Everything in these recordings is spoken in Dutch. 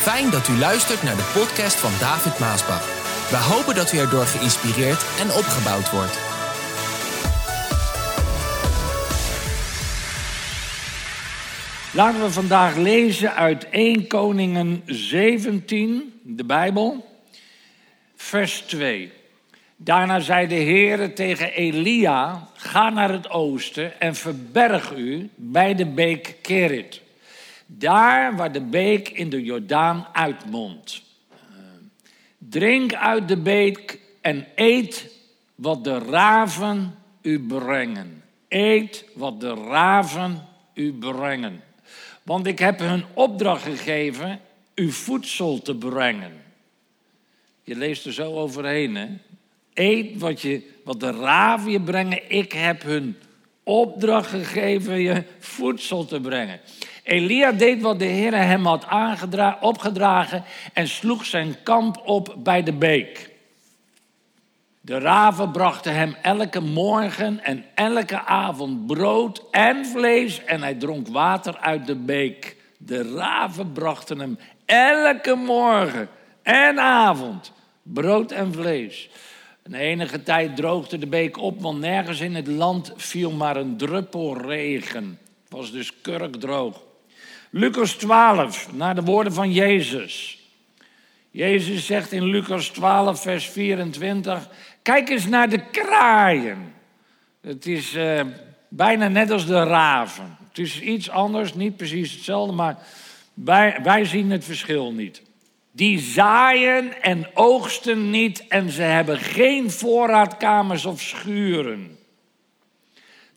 Fijn dat u luistert naar de podcast van David Maasbach. We hopen dat u erdoor geïnspireerd en opgebouwd wordt. Laten we vandaag lezen uit 1 Koningen 17, de Bijbel, vers 2. Daarna zei de Heere tegen Elia: Ga naar het oosten en verberg u bij de beek Kerit. Daar waar de beek in de Jordaan uitmondt. Drink uit de beek en eet wat de raven u brengen. Eet wat de raven u brengen. Want ik heb hun opdracht gegeven uw voedsel te brengen. Je leest er zo overheen, hè? Eet wat, je, wat de raven je brengen. Ik heb hun opdracht gegeven je voedsel te brengen. Elia deed wat de Heer hem had opgedragen en sloeg zijn kamp op bij de beek. De raven brachten hem elke morgen en elke avond brood en vlees en hij dronk water uit de beek. De raven brachten hem elke morgen en avond brood en vlees. Een enige tijd droogde de beek op, want nergens in het land viel maar een druppel regen. Het was dus kurkdroog. Lucas 12, naar de woorden van Jezus. Jezus zegt in Lucas 12, vers 24: Kijk eens naar de kraaien. Het is uh, bijna net als de raven. Het is iets anders, niet precies hetzelfde, maar wij, wij zien het verschil niet. Die zaaien en oogsten niet en ze hebben geen voorraadkamers of schuren.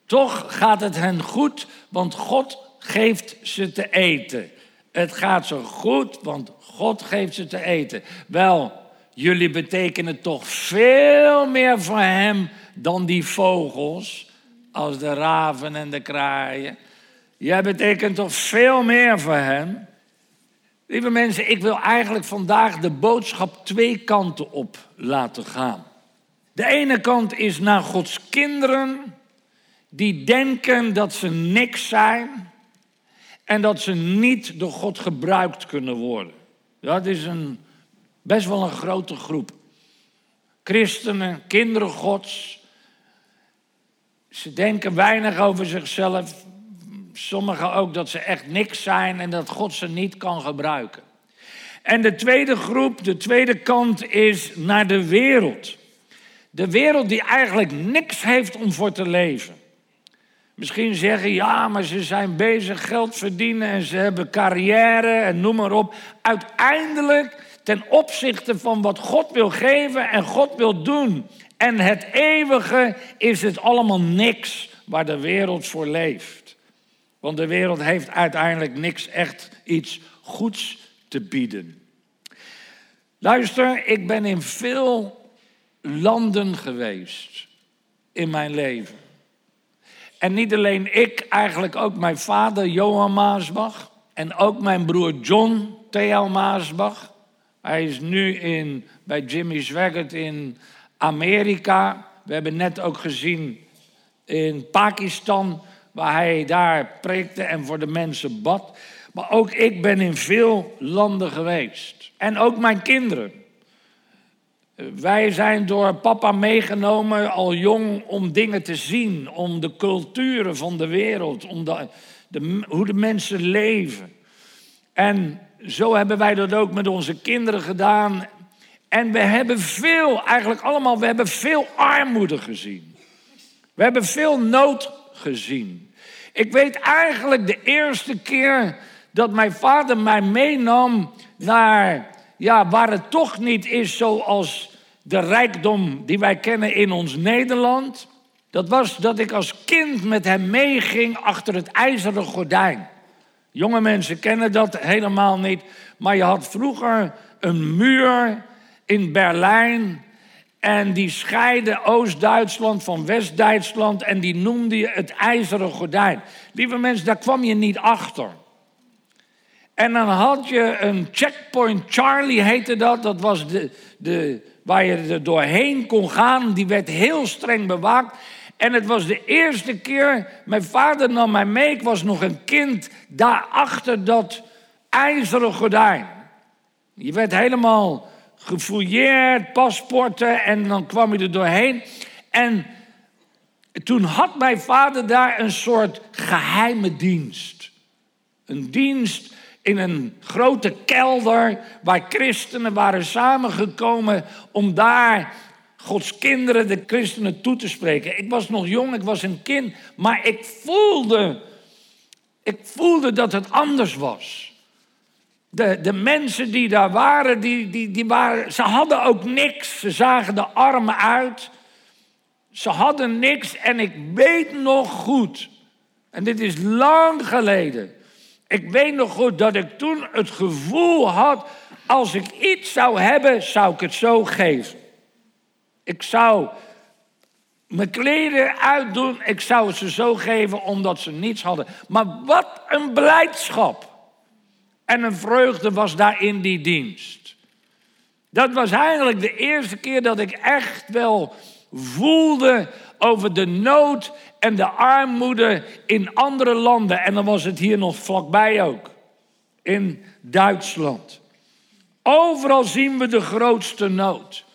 Toch gaat het hen goed, want God geeft ze te eten. Het gaat zo goed, want God geeft ze te eten. Wel, jullie betekenen toch veel meer voor Hem dan die vogels, als de raven en de kraaien. Jij betekent toch veel meer voor Hem. Lieve mensen, ik wil eigenlijk vandaag de boodschap twee kanten op laten gaan. De ene kant is naar Gods kinderen die denken dat ze niks zijn en dat ze niet door God gebruikt kunnen worden. Dat is een, best wel een grote groep. Christenen, kinderen Gods. Ze denken weinig over zichzelf. Sommigen ook dat ze echt niks zijn en dat God ze niet kan gebruiken. En de tweede groep, de tweede kant is naar de wereld. De wereld die eigenlijk niks heeft om voor te leven. Misschien zeggen, ja, maar ze zijn bezig geld verdienen en ze hebben carrière en noem maar op. Uiteindelijk, ten opzichte van wat God wil geven en God wil doen en het eeuwige, is het allemaal niks waar de wereld voor leeft. Want de wereld heeft uiteindelijk niks echt iets goeds te bieden. Luister, ik ben in veel landen geweest in mijn leven. En niet alleen ik, eigenlijk ook mijn vader Johan Maasbach. En ook mijn broer John Theo Maasbach. Hij is nu in, bij Jimmy Swaggart in Amerika. We hebben net ook gezien in Pakistan, waar hij daar preekte en voor de mensen bad. Maar ook ik ben in veel landen geweest. En ook mijn kinderen. Wij zijn door papa meegenomen al jong om dingen te zien, om de culturen van de wereld, om de, hoe de mensen leven. En zo hebben wij dat ook met onze kinderen gedaan. En we hebben veel, eigenlijk allemaal, we hebben veel armoede gezien. We hebben veel nood gezien. Ik weet eigenlijk de eerste keer dat mijn vader mij meenam naar ja, waar het toch niet is zoals de rijkdom die wij kennen in ons Nederland. Dat was dat ik als kind met hem meeging achter het ijzeren gordijn. Jonge mensen kennen dat helemaal niet. Maar je had vroeger een muur in Berlijn. En die scheidde Oost-Duitsland van West-Duitsland. En die noemde je het ijzeren gordijn. Lieve mensen, daar kwam je niet achter. En dan had je een checkpoint Charlie, heette dat. Dat was de, de, waar je er doorheen kon gaan. Die werd heel streng bewaakt. En het was de eerste keer, mijn vader nam mij mee, ik was nog een kind, daar achter dat ijzeren gordijn. Je werd helemaal gefouilleerd, paspoorten en dan kwam je er doorheen. En toen had mijn vader daar een soort geheime dienst. Een dienst in een grote kelder waar christenen waren samengekomen om daar Gods kinderen, de christenen, toe te spreken. Ik was nog jong, ik was een kind, maar ik voelde, ik voelde dat het anders was. De, de mensen die daar waren, die, die, die waren, ze hadden ook niks. Ze zagen de armen uit. Ze hadden niks en ik weet nog goed, en dit is lang geleden. Ik weet nog goed dat ik toen het gevoel had, als ik iets zou hebben, zou ik het zo geven. Ik zou mijn kleren uitdoen, ik zou ze zo geven omdat ze niets hadden. Maar wat een blijdschap en een vreugde was daar in die dienst. Dat was eigenlijk de eerste keer dat ik echt wel voelde over de nood en de armoede in andere landen. En dan was het hier nog vlakbij ook, in Duitsland. Overal zien we de grootste nood.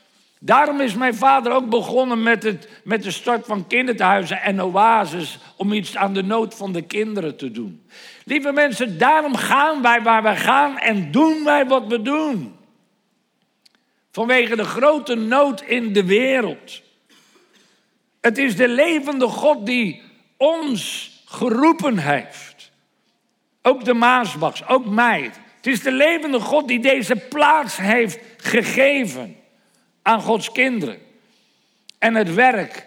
Daarom is mijn vader ook begonnen met, het, met de start van kinderthuizen en oases om iets aan de nood van de kinderen te doen. Lieve mensen, daarom gaan wij waar we gaan en doen wij wat we doen. Vanwege de grote nood in de wereld. Het is de levende God die ons geroepen heeft. Ook de Maasbachs, ook mij. Het is de levende God die deze plaats heeft gegeven aan Gods kinderen. En het werk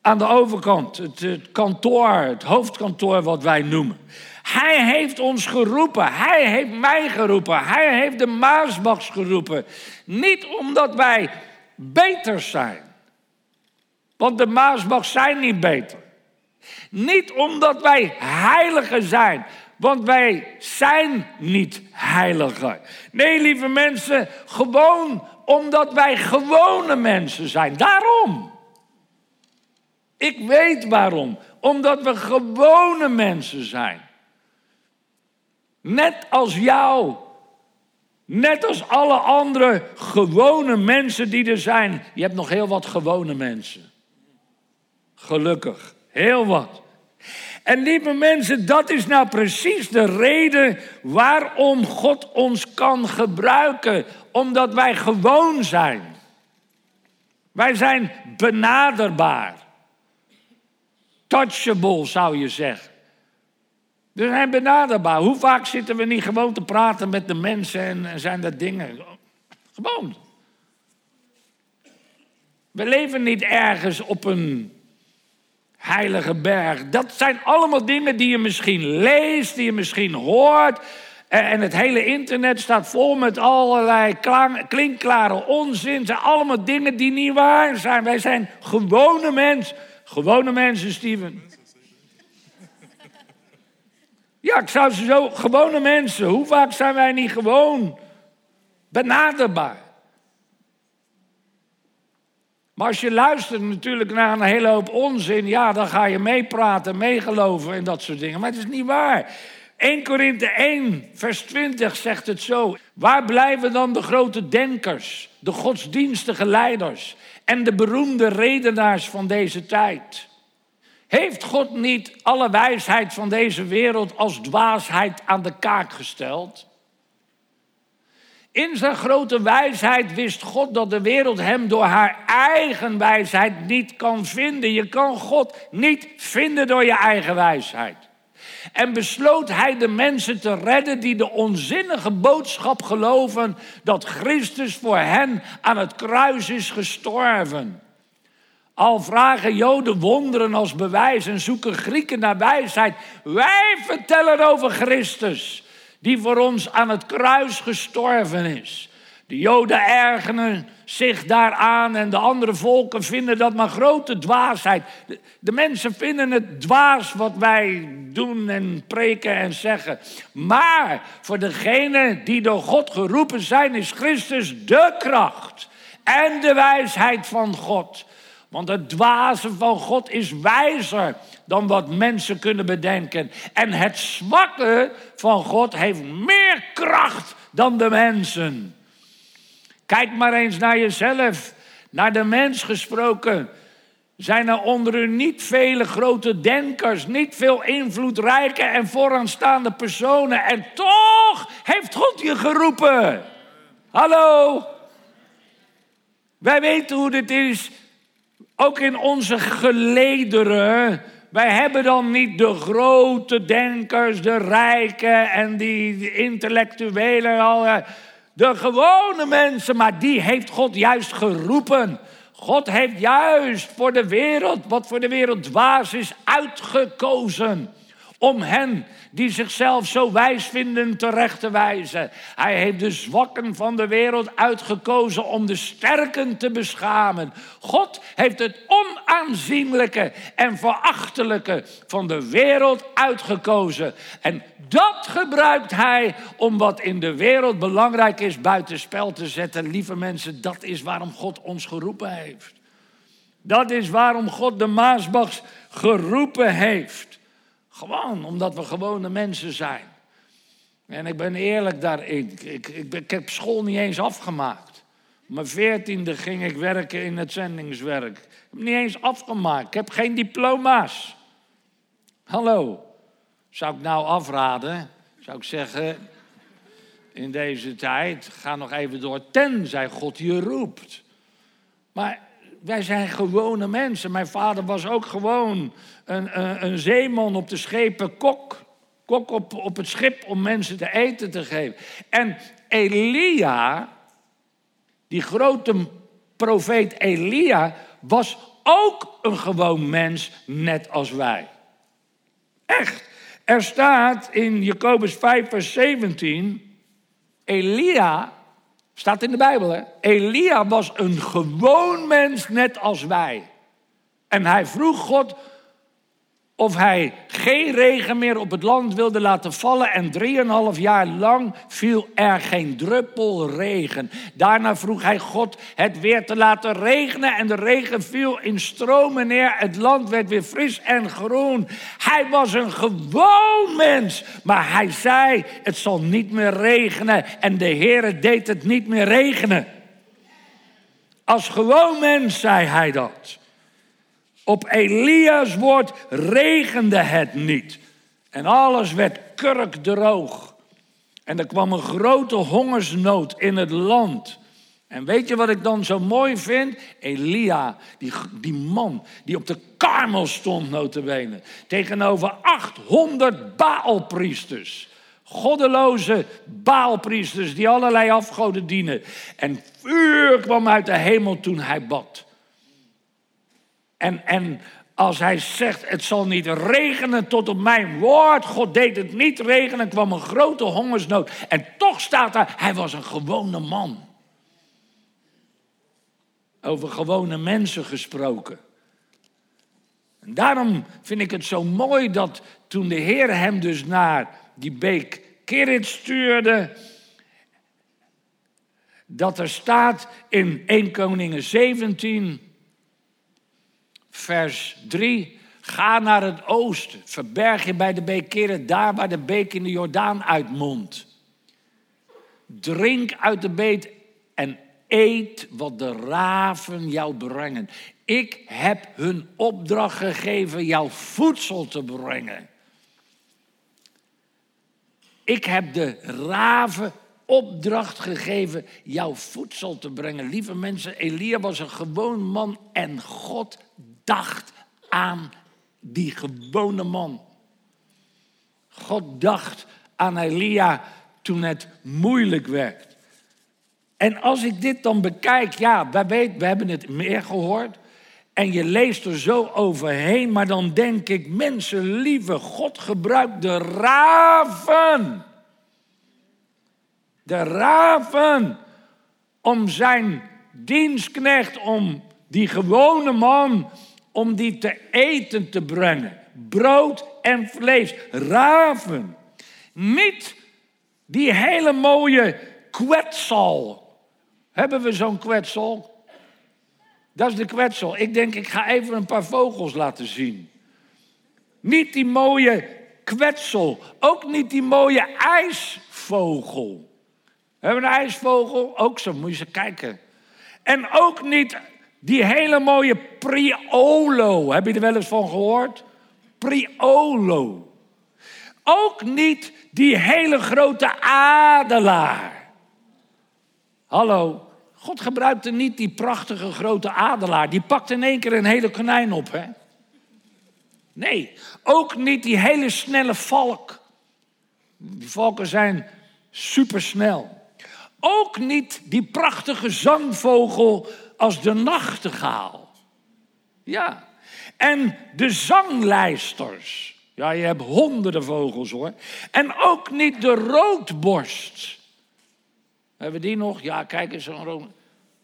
aan de overkant, het, kantoor, het hoofdkantoor wat wij noemen. Hij heeft ons geroepen, hij heeft mij geroepen, hij heeft de Maasbachs geroepen. Niet omdat wij beter zijn, want de Maasbachs zijn niet beter. Niet omdat wij heiliger zijn, want wij zijn niet heiliger. Nee, lieve mensen, gewoon omdat wij gewone mensen zijn. Daarom. Ik weet waarom. Omdat we gewone mensen zijn. Net als jou. Net als alle andere gewone mensen die er zijn. Je hebt nog heel wat gewone mensen. Gelukkig. Heel wat. En lieve mensen, dat is nou precies de reden waarom God ons kan gebruiken. Omdat wij gewoon zijn. Wij zijn benaderbaar. Touchable zou je zeggen. We zijn benaderbaar. Hoe vaak zitten we niet gewoon te praten met de mensen en zijn dat dingen? Gewoon. We leven niet ergens op een heilige berg. Dat zijn allemaal dingen die je misschien leest, die je misschien hoort. En het hele internet staat vol met allerlei klinkklare onzin. Het zijn allemaal dingen die niet waar zijn. Wij zijn gewone mensen. Gewone mensen, Steven. Ja, ik zou ze zo, gewone mensen. Hoe vaak zijn wij niet gewoon benaderbaar? Als je luistert natuurlijk naar een hele hoop onzin, ja, dan ga je meepraten, meegeloven en dat soort dingen. Maar het is niet waar. 1 Korinthe 1, vers 20 zegt het zo. Waar blijven dan de grote denkers, de godsdienstige leiders en de beroemde redenaars van deze tijd? Heeft God niet alle wijsheid van deze wereld als dwaasheid aan de kaak gesteld? In zijn grote wijsheid wist God dat de wereld hem door haar eigen wijsheid niet kan vinden. Je kan God niet vinden door je eigen wijsheid. En besloot hij de mensen te redden die de onzinnige boodschap geloven dat Christus voor hen aan het kruis is gestorven. Al vragen Joden wonderen als bewijs en zoeken Grieken naar wijsheid. Wij vertellen over Christus die voor ons aan het kruis gestorven is. De Joden ergeren zich daaraan en de andere volken vinden dat maar grote dwaasheid. De, de, mensen vinden het dwaas wat wij doen en preken en zeggen. Maar voor degenen die door God geroepen zijn, is Christus de kracht en de wijsheid van God. Want het dwaze van God is wijzer dan wat mensen kunnen bedenken. En het zwakke van God heeft meer kracht dan de mensen. Kijk maar eens naar jezelf, naar de mens gesproken. Zijn er onder u niet vele grote denkers, niet veel invloedrijke en vooraanstaande personen. En toch heeft God je geroepen. Hallo? Wij weten hoe dit is, ook in onze gelederen. Wij hebben dan niet de grote denkers, de rijken en die intellectuelen. De gewone mensen, maar die heeft God juist geroepen. God heeft juist voor de wereld, wat voor de wereld dwaas is, uitgekozen om hen die zichzelf zo wijs vinden terecht te wijzen. Hij heeft de zwakken van de wereld uitgekozen om de sterken te beschamen. God heeft het onaanzienlijke en verachtelijke van de wereld uitgekozen. En dat gebruikt hij om wat in de wereld belangrijk is buitenspel te zetten. Lieve mensen, dat is waarom God ons geroepen heeft. Dat is waarom God de Maasbachs geroepen heeft. Gewoon omdat we gewone mensen zijn. En ik ben eerlijk daarin. Ik, ik, ik, heb school niet eens afgemaakt. mijn veertiende ging ik werken in het zendingswerk. Ik heb niet eens afgemaakt. Ik heb geen diploma's. Hallo. Zou ik nou afraden? Zou ik zeggen, in deze tijd, ga nog even door tenzij God je roept. Maar wij zijn gewone mensen. Mijn vader was ook gewoon een, een, zeeman op de schepen, kok. Kok op, op het schip om mensen te eten te geven. En Elia, die grote profeet Elia, was ook een gewoon mens, net als wij. Echt. Er staat in Jacobus 5, vers 17: Elia Staat in de Bijbel, hè? Elia was een gewoon mens, net als wij. En hij vroeg God of hij geen regen meer op het land wilde laten vallen. En drieënhalf jaar lang viel er geen druppel regen. Daarna vroeg hij God het weer te laten regenen. En de regen viel in stromen neer. Het land werd weer fris en groen. Hij was een gewoon mens. Maar hij zei: Het zal niet meer regenen. En de Heer deed het niet meer regenen. Als gewoon mens zei hij dat. Op Elia's woord regende het niet. En alles werd kurkdroog. En er kwam een grote hongersnood in het land. En weet je wat ik dan zo mooi vind? Elia, die, die man die op de karmel stond notabene. Tegenover 800 Baalpriesters. Goddeloze Baalpriesters die allerlei afgoden dienen. En vuur kwam uit de hemel toen hij bad. En, en als hij zegt, het zal niet regenen tot op mijn woord. God deed het niet regenen, kwam een grote hongersnood. En toch staat daar, hij was een gewone man. Over gewone mensen gesproken. En daarom vind ik het zo mooi dat toen de Heer hem dus naar die beek Kirit stuurde, dat er staat in 1 Koningen 17, vers 3. Ga naar het oosten, verberg je bij de beek Keren, daar waar de beek in de Jordaan uitmondt. Drink uit de beet en eet wat de raven jou brengen. Ik heb hun opdracht gegeven jouw voedsel te brengen. Ik heb de raven opdracht gegeven jouw voedsel te brengen. Lieve mensen, Elia was een gewoon man en God dacht aan die gewone man. God dacht aan Elia toen het moeilijk werd. En als ik dit dan bekijk, ja, wij weten, we hebben het meer gehoord. En je leest er zo overheen, maar dan denk ik, mensen, lieve God gebruikt de raven. De raven om zijn dienstknecht, om die gewone man om die te eten te brengen. Brood en vlees, raven. Niet die hele mooie kwetsel. Hebben we zo'n kwetsel? Dat is de kwetsel. Ik denk, ik ga even een paar vogels laten zien. Niet die mooie kwetsel. Ook niet die mooie ijsvogel. We hebben een ijsvogel, ook zo, moet je eens kijken. En ook niet die hele mooie priolo. Heb je er wel eens van gehoord? Priolo. Ook niet die hele grote adelaar. Hallo, God gebruikte niet die prachtige grote adelaar. Die pakt in één keer een hele konijn op, hè? Nee, ook niet die hele snelle valk. Die valken zijn supersnel. Ook niet die prachtige zangvogel als de nachtegaal. Ja. En de zanglijsters. Ja, je hebt honderden vogels hoor. En ook niet de roodborst. Hebben we die nog? Ja, kijk eens rood.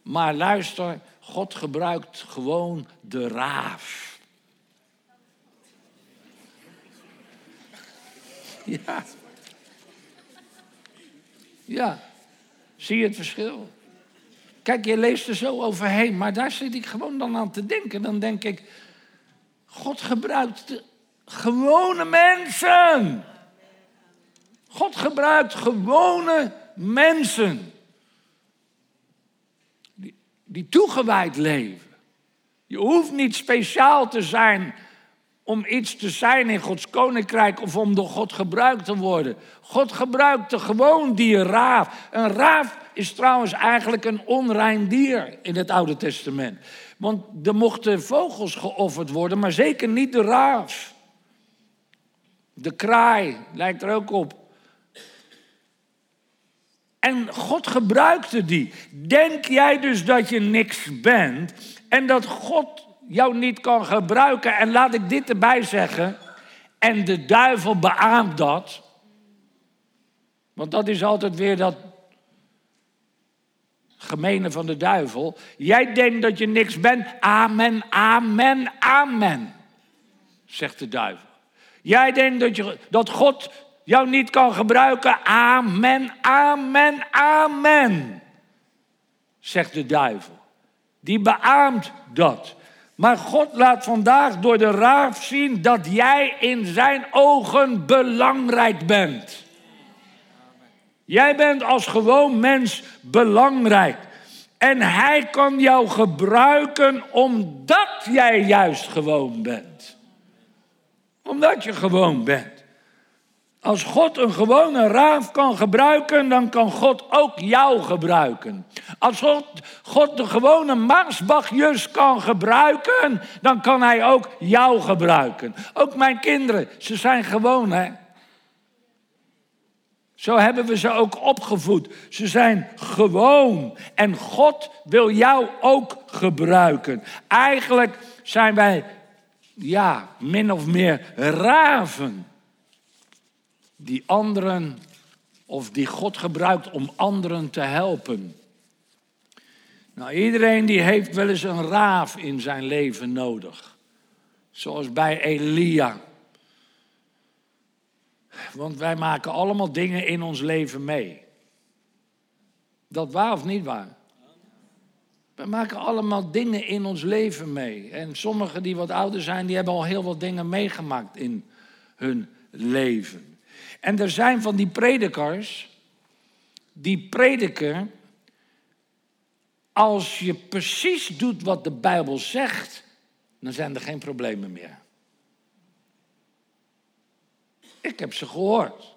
Maar luister, God gebruikt gewoon de raaf. Ja. Ja. Zie je het verschil? Kijk, je leest er zo overheen, maar daar zit ik gewoon dan aan te denken. Dan denk ik, God gebruikt gewone mensen. God gebruikt gewone mensen. Die, die toegewijd leven. Je hoeft niet speciaal te zijn om iets te zijn in Gods koninkrijk of om door God gebruikt te worden. God gebruikte gewoon die raaf. Een raaf is trouwens eigenlijk een onrein dier in het Oude Testament. Want er mochten vogels geofferd worden, maar zeker niet de raaf. De kraai lijkt er ook op. En God gebruikte die. Denk jij dus dat je niks bent en dat God jou niet kan gebruiken? En laat ik dit erbij zeggen. En de duivel beaamt dat. Want dat is altijd weer dat gemene van de duivel. Jij denkt dat je niks bent. Amen, amen, amen. Zegt de duivel. Jij denkt dat, je, dat God jou niet kan gebruiken. Amen, amen, amen. Zegt de duivel. Die beaamt dat. Maar God laat vandaag door de raaf zien dat jij in zijn ogen belangrijk bent. Jij bent als gewoon mens belangrijk. En hij kan jou gebruiken omdat jij juist gewoon bent. Omdat je gewoon bent. Als God een gewone raaf kan gebruiken, dan kan God ook jou gebruiken. Als God, de gewone maasbachjus kan gebruiken, dan kan hij ook jou gebruiken. Ook mijn kinderen, ze zijn gewoon hè. Zo hebben we ze ook opgevoed. Ze zijn gewoon. En God wil jou ook gebruiken. Eigenlijk zijn wij, ja, min of meer raven. Die anderen, of die God gebruikt om anderen te helpen. Nou, iedereen die heeft wel eens een raaf in zijn leven nodig. Zoals bij Elia. Want wij maken allemaal dingen in ons leven mee. Dat waar of niet waar? We maken allemaal dingen in ons leven mee. En sommigen die wat ouder zijn, die hebben al heel wat dingen meegemaakt in hun leven. En er zijn van die predikers, die prediken, als je precies doet wat de Bijbel zegt, dan zijn er geen problemen meer. Ik heb ze gehoord.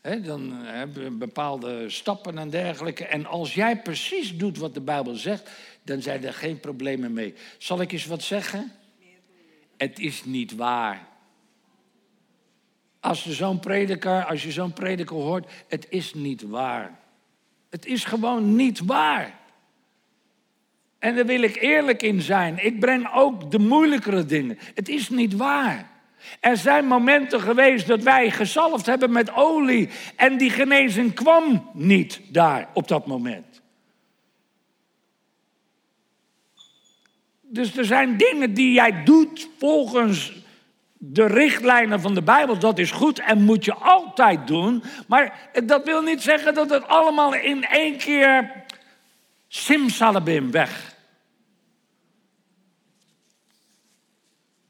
dan hebben we bepaalde stappen en dergelijke. En als jij precies doet wat de Bijbel zegt, dan zijn er geen problemen mee. Zal ik eens wat zeggen? Het is niet waar. Als je zo'n prediker, als je zo'n prediker hoort, het is niet waar. Het is gewoon niet waar. En daar wil ik eerlijk in zijn. Ik breng ook de moeilijkere dingen. Het is niet waar. Er zijn momenten geweest dat wij gezalfd hebben met olie en die genezing kwam niet daar op dat moment. Dus er zijn dingen die jij doet volgens de richtlijnen van de Bijbel. Dat is goed en moet je altijd doen. Maar dat wil niet zeggen dat het allemaal in één keer simsalabim weg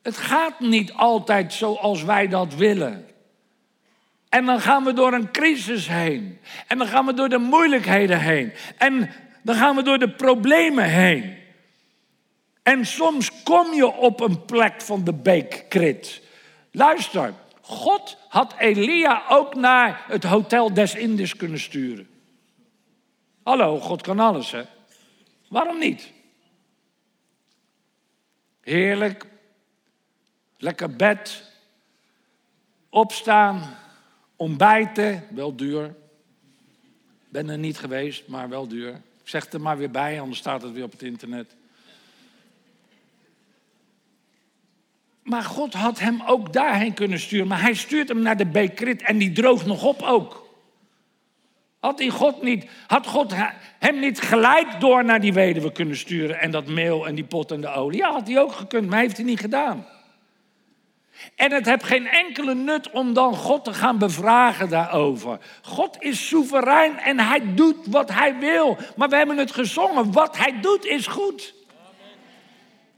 Het gaat niet altijd zoals wij dat willen. En dan gaan we door een crisis heen. En dan gaan we door de moeilijkheden heen. En dan gaan we door de problemen heen. En soms kom je op een plek van de beekkrit. Luister, God had Elia ook naar het Hotel des Indes kunnen sturen. Hallo, God kan alles, hè? Waarom niet? Heerlijk, lekker bed, opstaan, ontbijten, wel duur. Ben er niet geweest, maar wel duur. Zeg er maar weer bij, anders staat het weer op het internet. Maar God had hem ook daarheen kunnen sturen. Maar hij stuurt hem naar de Bekrit en die droogt nog op ook. Had, hij God niet, had God hem niet gelijk door naar die weduwe kunnen sturen en dat meel en die pot en de olie? Ja, had hij ook gekund, maar heeft hij niet gedaan. En het heeft geen enkele nut om dan God te gaan bevragen daarover. God is soeverein en hij doet wat hij wil. Maar we hebben het gezongen, wat hij doet is goed.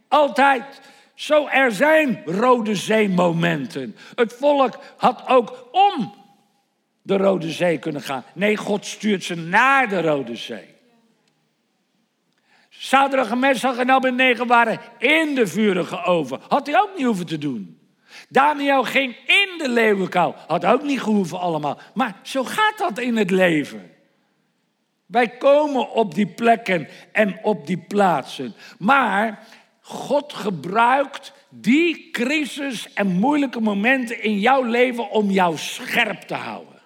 Altijd. Zo er zijn Rode Zee momenten. Het volk had ook om de Rode Zee kunnen gaan. Nee, God stuurt ze naar de Rode Zee. Zaterdag en Messag en waren in de vurige oven. Had hij ook niet hoeven te doen. Daniel ging in de leeuwenkuil. Had ook niet gehoeven allemaal. Maar zo gaat dat in het leven. Wij komen op die plekken en op die plaatsen. Maar God gebruikt die crisis en moeilijke momenten in jouw leven om jou scherp te houden.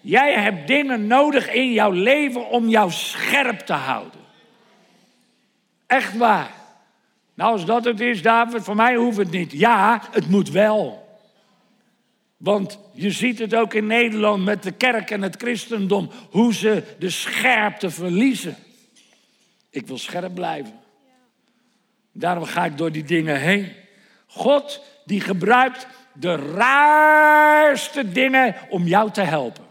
Jij hebt dingen nodig in jouw leven om jou scherp te houden. Echt waar. Nou, als dat het is, David, voor mij hoeft het niet. Ja, het moet wel. Want je ziet het ook in Nederland met de kerk en het christendom, hoe ze de scherpte verliezen. Ik wil scherp blijven. Daarom ga ik door die dingen heen. God die gebruikt de raarste dingen om jou te helpen.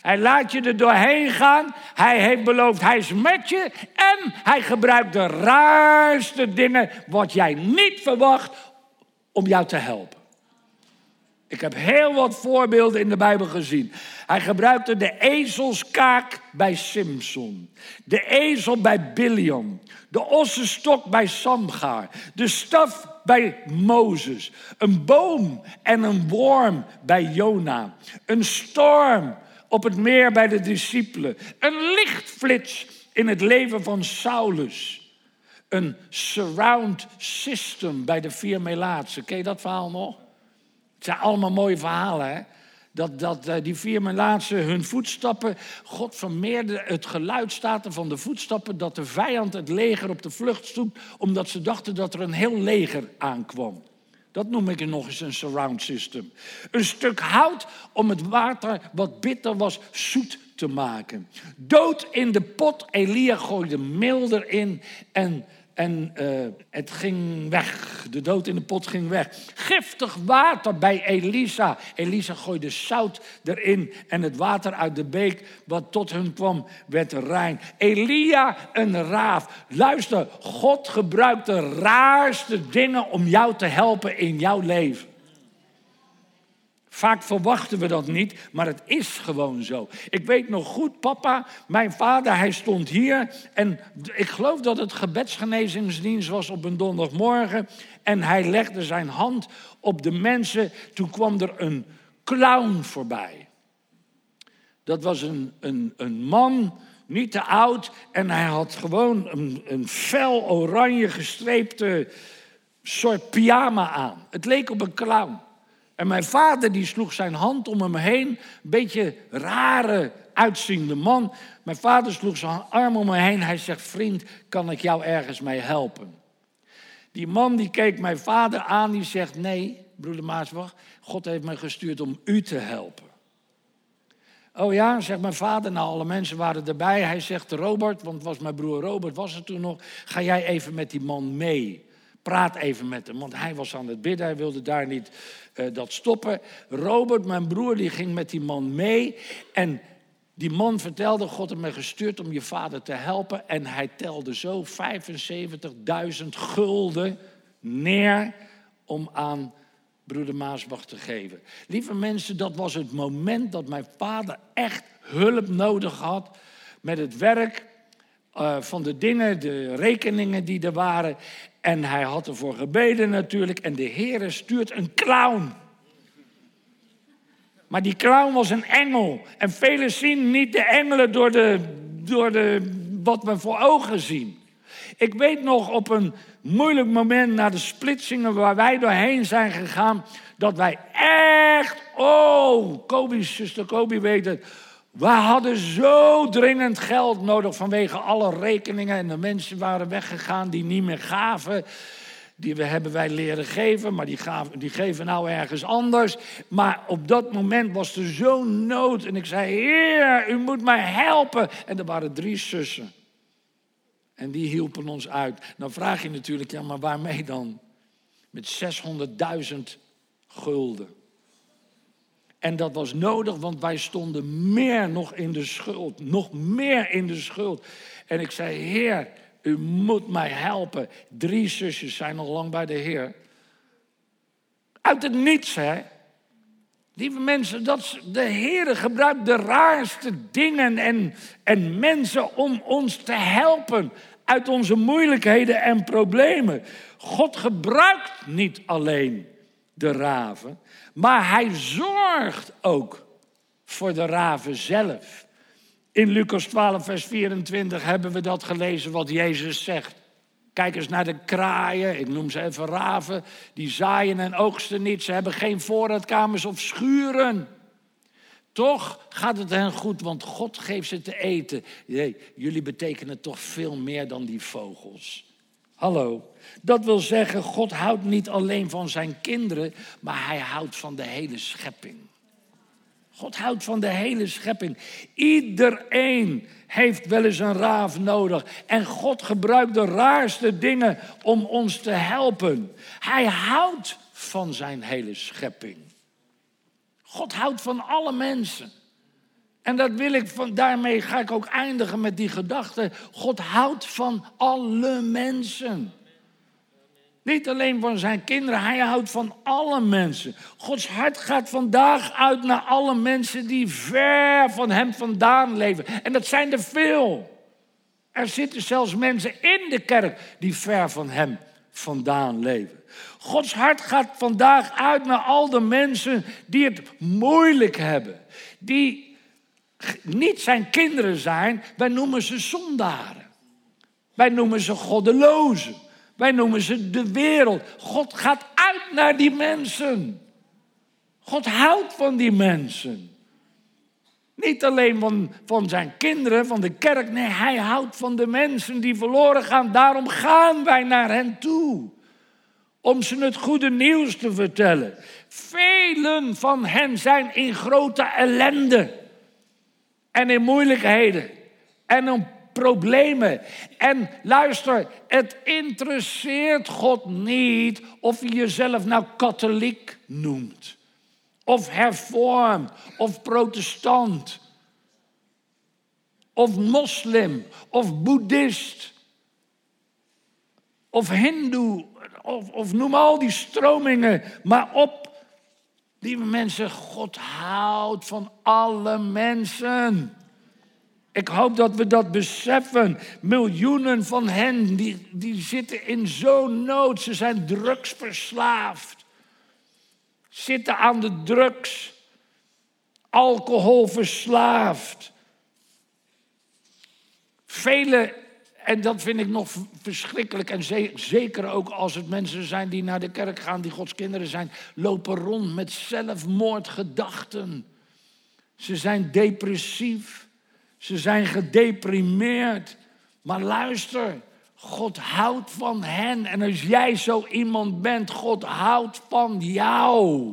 Hij laat je er doorheen gaan. Hij heeft beloofd, hij is met je. En hij gebruikt de raarste dingen wat jij niet verwacht om jou te helpen. Ik heb heel wat voorbeelden in de Bijbel gezien. Hij gebruikte de ezelskaak bij Simson, de ezel bij Biliam, de ossenstok bij Samgar, de staf bij Mozes, een boom en een worm bij Jona, een storm op het meer bij de discipelen, een lichtflits in het leven van Saulus. Een surround system bij de vier Melaatsen. Ken je dat verhaal nog? Het zijn allemaal mooie verhalen, hè? Dat, dat uh, die vier Melaatsen hun voetstappen, God vermeerde het geluid van de voetstappen dat de vijand het leger op de vlucht stond, omdat ze dachten dat er een heel leger aankwam. Dat noem ik nog eens een surround system. Een stuk hout om het water wat bitter was zoet te maken. Dood in de pot, Elia gooide meel erin en en uh, het ging weg. De dood in de pot ging weg. Giftig water bij Elisa. Elisa gooide zout erin. En het water uit de beek wat tot hun kwam, werd rein. Elia, een raaf. Luister, God gebruikt de raarste dingen om jou te helpen in jouw leven. Vaak verwachten we dat niet, maar het is gewoon zo. Ik weet nog goed, papa, mijn vader, hij stond hier en ik geloof dat het gebedsgenezingsdienst was op een donderdagmorgen en hij legde zijn hand op de mensen. Toen kwam er een clown voorbij. Dat was een, een, een man, niet te oud, en hij had gewoon een, een fel oranje gestreepte soort pyjama aan. Het leek op een clown. En mijn vader die sloeg zijn hand om hem heen. Een beetje rare uitziende man. Mijn vader sloeg zijn arm om me heen. Hij zegt, vriend, kan ik jou ergens mee helpen? Die man die keek mijn vader aan. Die zegt, nee, broeder Maasbach. God heeft mij gestuurd om u te helpen. Oh ja, zegt mijn vader. Nou, alle mensen waren erbij. Hij zegt, Robert, want was mijn broer Robert, was er toen nog. Ga jij even met die man mee. Praat even met hem, want hij was aan het bidden. Hij wilde daar niet dat stoppen. Robert, mijn broer, die ging met die man mee. En die man vertelde, God heeft mij gestuurd om je vader te helpen. En hij telde zo 75.000 gulden neer om aan broeder Maasbach te geven. Lieve mensen, dat was het moment dat mijn vader echt hulp nodig had met het werk uh, van de dingen, de rekeningen die er waren. En hij had ervoor gebeden natuurlijk. En de Heer stuurt een clown. Maar die clown was een engel. En velen zien niet de engelen door, de, door de, wat we voor ogen zien. Ik weet nog op een moeilijk moment na de splitsingen waar wij doorheen zijn gegaan, dat wij echt, oh, Kobe, zuster Kobe weet het, we hadden zo dringend geld nodig vanwege alle rekeningen en de mensen waren weggegaan die niet meer gaven. Die we hebben wij leren geven, maar die, gaven, die geven nou ergens anders. Maar op dat moment was er zo'n nood. En ik zei, Heer, u moet mij helpen. En er waren drie zussen. En die hielpen ons uit. Dan vraag je natuurlijk, ja, maar waarmee dan? Met 600.000 gulden. En dat was nodig, want wij stonden meer nog in de schuld. Nog meer in de schuld. En ik zei, Heer, u moet mij helpen. Drie zusjes zijn al lang bij de Heer. Uit het niets, hè? Lieve mensen, dat de Heer gebruikt de raarste dingen en, en mensen om ons te helpen uit onze moeilijkheden en problemen. God gebruikt niet alleen de raven, maar hij zorgt ook voor de raven zelf. In Lucas 12, vers 24 hebben we dat gelezen wat Jezus zegt. Kijk eens naar de kraaien, ik noem ze even raven, die zaaien en oogsten niet. Ze hebben geen voorraadkamers of schuren. Toch gaat het hen goed, want God geeft ze te eten. Jullie betekenen toch veel meer dan die vogels. Hallo. Dat wil zeggen, God houdt niet alleen van zijn kinderen, maar hij houdt van de hele schepping. God houdt van de hele schepping. Iedereen heeft wel eens een raaf nodig. En God gebruikt de raarste dingen om ons te helpen. Hij houdt van zijn hele schepping. God houdt van alle mensen. En dat wil ik van, daarmee ga ik ook eindigen met die gedachte. God houdt van alle mensen. Niet alleen van zijn kinderen, hij houdt van alle mensen. Gods hart gaat vandaag uit naar alle mensen die ver van hem vandaan leven. En dat zijn er veel. Er zitten zelfs mensen in de kerk die ver van hem vandaan leven. Gods hart gaat vandaag uit naar al de mensen die het moeilijk hebben. Die niet zijn kinderen zijn, wij noemen ze zondaren. Wij noemen ze goddelozen. Wij noemen ze de wereld. God gaat uit naar die mensen. God houdt van die mensen. Niet alleen van, van zijn kinderen, van de kerk. Nee, hij houdt van de mensen die verloren gaan. Daarom gaan wij naar hen toe. Om ze het goede nieuws te vertellen. Velen van hen zijn in grote ellende. En in moeilijkheden. En in problemen. En luister, het interesseert God niet of je jezelf nou katholiek noemt. Of hervormd, of protestant. Of moslim, of boeddhist. Of hindoe, of, of noem al die stromingen maar op. Lieve mensen, God houdt van alle mensen. Ik hoop dat we dat beseffen. Miljoenen van hen die, die zitten in zo'n nood. Ze zijn drugsverslaafd. Zitten aan de drugs. Alcoholverslaafd. Vele, en dat vind ik nog verschrikkelijk. En zeker ook als het mensen zijn die naar de kerk gaan, die Gods kinderen zijn, lopen rond met zelfmoordgedachten. Ze zijn depressief. Ze zijn gedeprimeerd. Maar luister, God houdt van hen. En als jij zo iemand bent, God houdt van jou.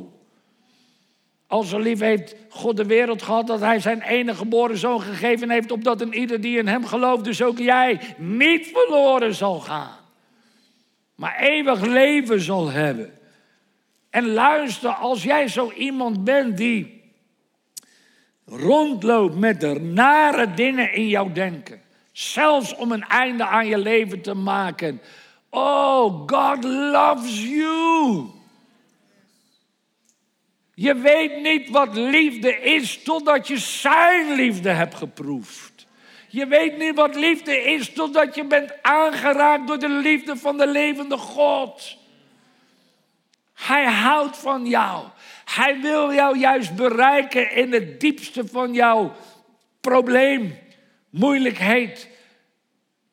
Als zo lief heeft God de wereld gehad dat hij zijn enige geboren zoon gegeven heeft, opdat een ieder die in hem gelooft, dus ook jij, niet verloren zal gaan. Maar eeuwig leven zal hebben. En luister, als jij zo iemand bent die rondloopt met de nare dingen in jouw denken. Zelfs om een einde aan je leven te maken. Oh, God loves you. Je weet niet wat liefde is totdat je zijn liefde hebt geproefd. Je weet niet wat liefde is totdat je bent aangeraakt door de liefde van de levende God. Hij houdt van jou. Hij wil jou juist bereiken in het diepste van jouw probleem, moeilijkheid,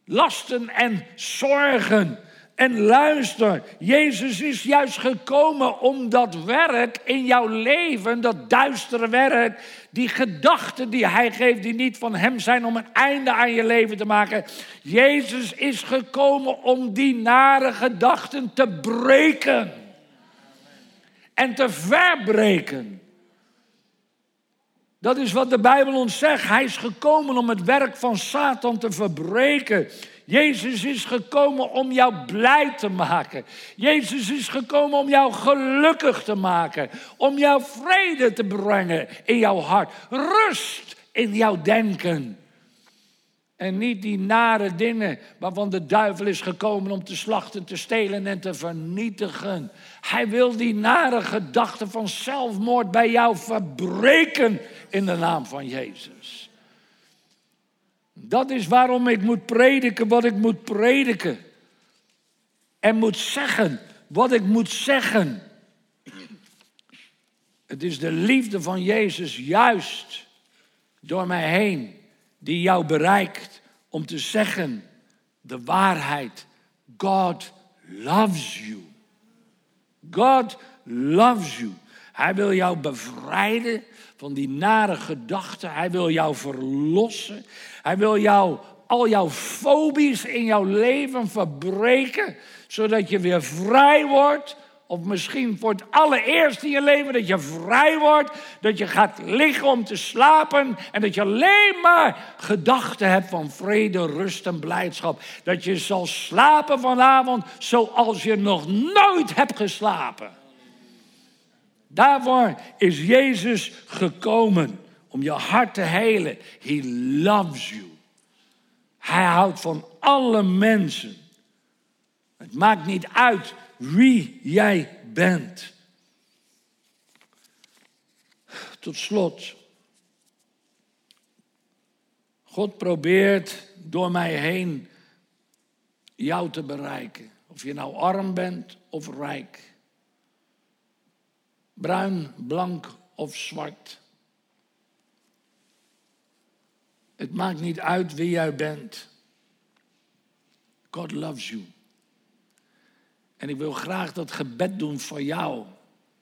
lasten en zorgen. En luister, Jezus is juist gekomen om dat werk in jouw leven, dat duistere werk, die gedachten die Hij geeft, die niet van Hem zijn om een einde aan je leven te maken. Jezus is gekomen om die nare gedachten te breken en te verbreken. Dat is wat de Bijbel ons zegt. Hij is gekomen om het werk van Satan te verbreken. Jezus is gekomen om jou blij te maken. Jezus is gekomen om jou gelukkig te maken. Om jou vrede te brengen in jouw hart. Rust in jouw denken. En niet die nare dingen waarvan de duivel is gekomen om te slachten, te stelen en te vernietigen. Hij wil die nare gedachten van zelfmoord bij jou verbreken in de naam van Jezus. Dat is waarom ik moet prediken wat ik moet prediken. En moet zeggen wat ik moet zeggen. Het is de liefde van Jezus juist door mij heen die jou bereikt om te zeggen de waarheid. God loves you. God loves you. Hij wil jou bevrijden van die nare gedachten. Hij wil jou verlossen. Hij wil jou al jouw fobies in jouw leven verbreken, zodat je weer vrij wordt of misschien voor het allereerst in je leven dat je vrij wordt, dat je gaat liggen om te slapen en dat je alleen maar gedachten hebt van vrede, rust en blijdschap. Dat je zal slapen vanavond zoals je nog nooit hebt geslapen. Daarvoor is Jezus gekomen om je hart te helen. He loves you. Hij houdt van alle mensen. Het maakt niet uit wie jij bent. Tot slot. God probeert door mij heen jou te bereiken. Of je nou arm bent of rijk. Bruin, blank of zwart. Het maakt niet uit wie jij bent. God loves you. En ik wil graag dat gebed doen voor jou.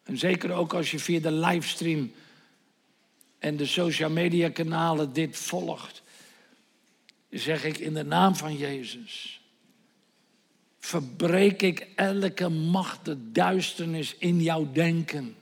En zeker ook als je via de livestream en de social media kanalen dit volgt. Zeg ik in de naam van Jezus. Verbreek ik elke macht de duisternis in jouw denken.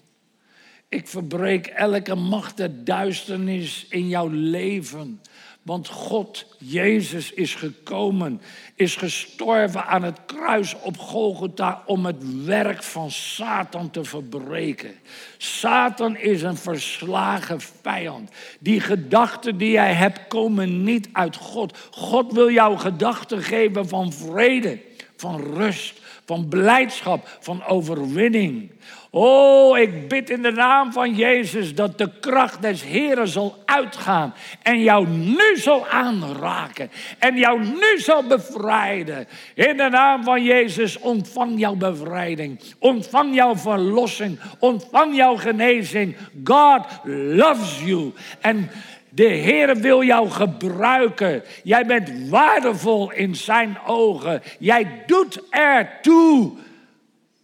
Ik verbreek elke macht de duisternis in jouw leven. Want God, Jezus, is gekomen, is gestorven aan het kruis op Golgotha om het werk van Satan te verbreken. Satan is een verslagen vijand. Die gedachten die jij hebt komen niet uit God. God wil jou gedachten geven van vrede, van rust, van blijdschap, van overwinning. Oh, ik bid in de naam van Jezus dat de kracht des Heren zal uitgaan en jou nu zal aanraken en jou nu zal bevrijden. In de naam van Jezus ontvang jouw bevrijding, ontvang jouw verlossing, ontvang jouw genezing. God loves you. En de Heer wil jou gebruiken. Jij bent waardevol in zijn ogen. Jij doet ertoe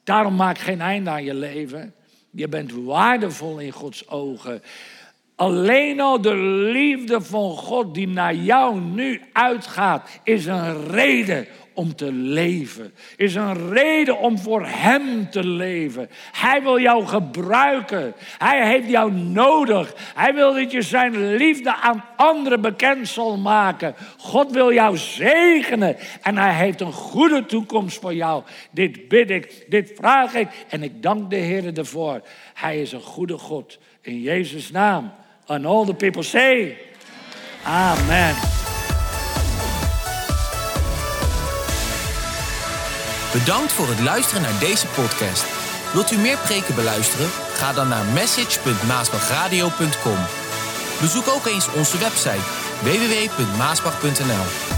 Daarom maak geen einde aan je leven. Je bent waardevol in Gods ogen. Alleen al de liefde van God die naar jou nu uitgaat, is een reden om te leven. Is een reden om voor Hem te leven. Hij wil jou gebruiken. Hij heeft jou nodig. Hij wil dat je Zijn liefde aan anderen bekend zal maken. God wil jou zegenen. En Hij heeft een goede toekomst voor jou. Dit bid ik, dit vraag ik. En ik dank de Heer ervoor. Hij is een goede God. In Jezus' naam. And all the people say, Amen. Bedankt voor het luisteren naar deze podcast. Wilt u meer preken beluisteren? Ga dan naar message.maasbachradio.com. Bezoek ook eens onze website www.maasbach.nl.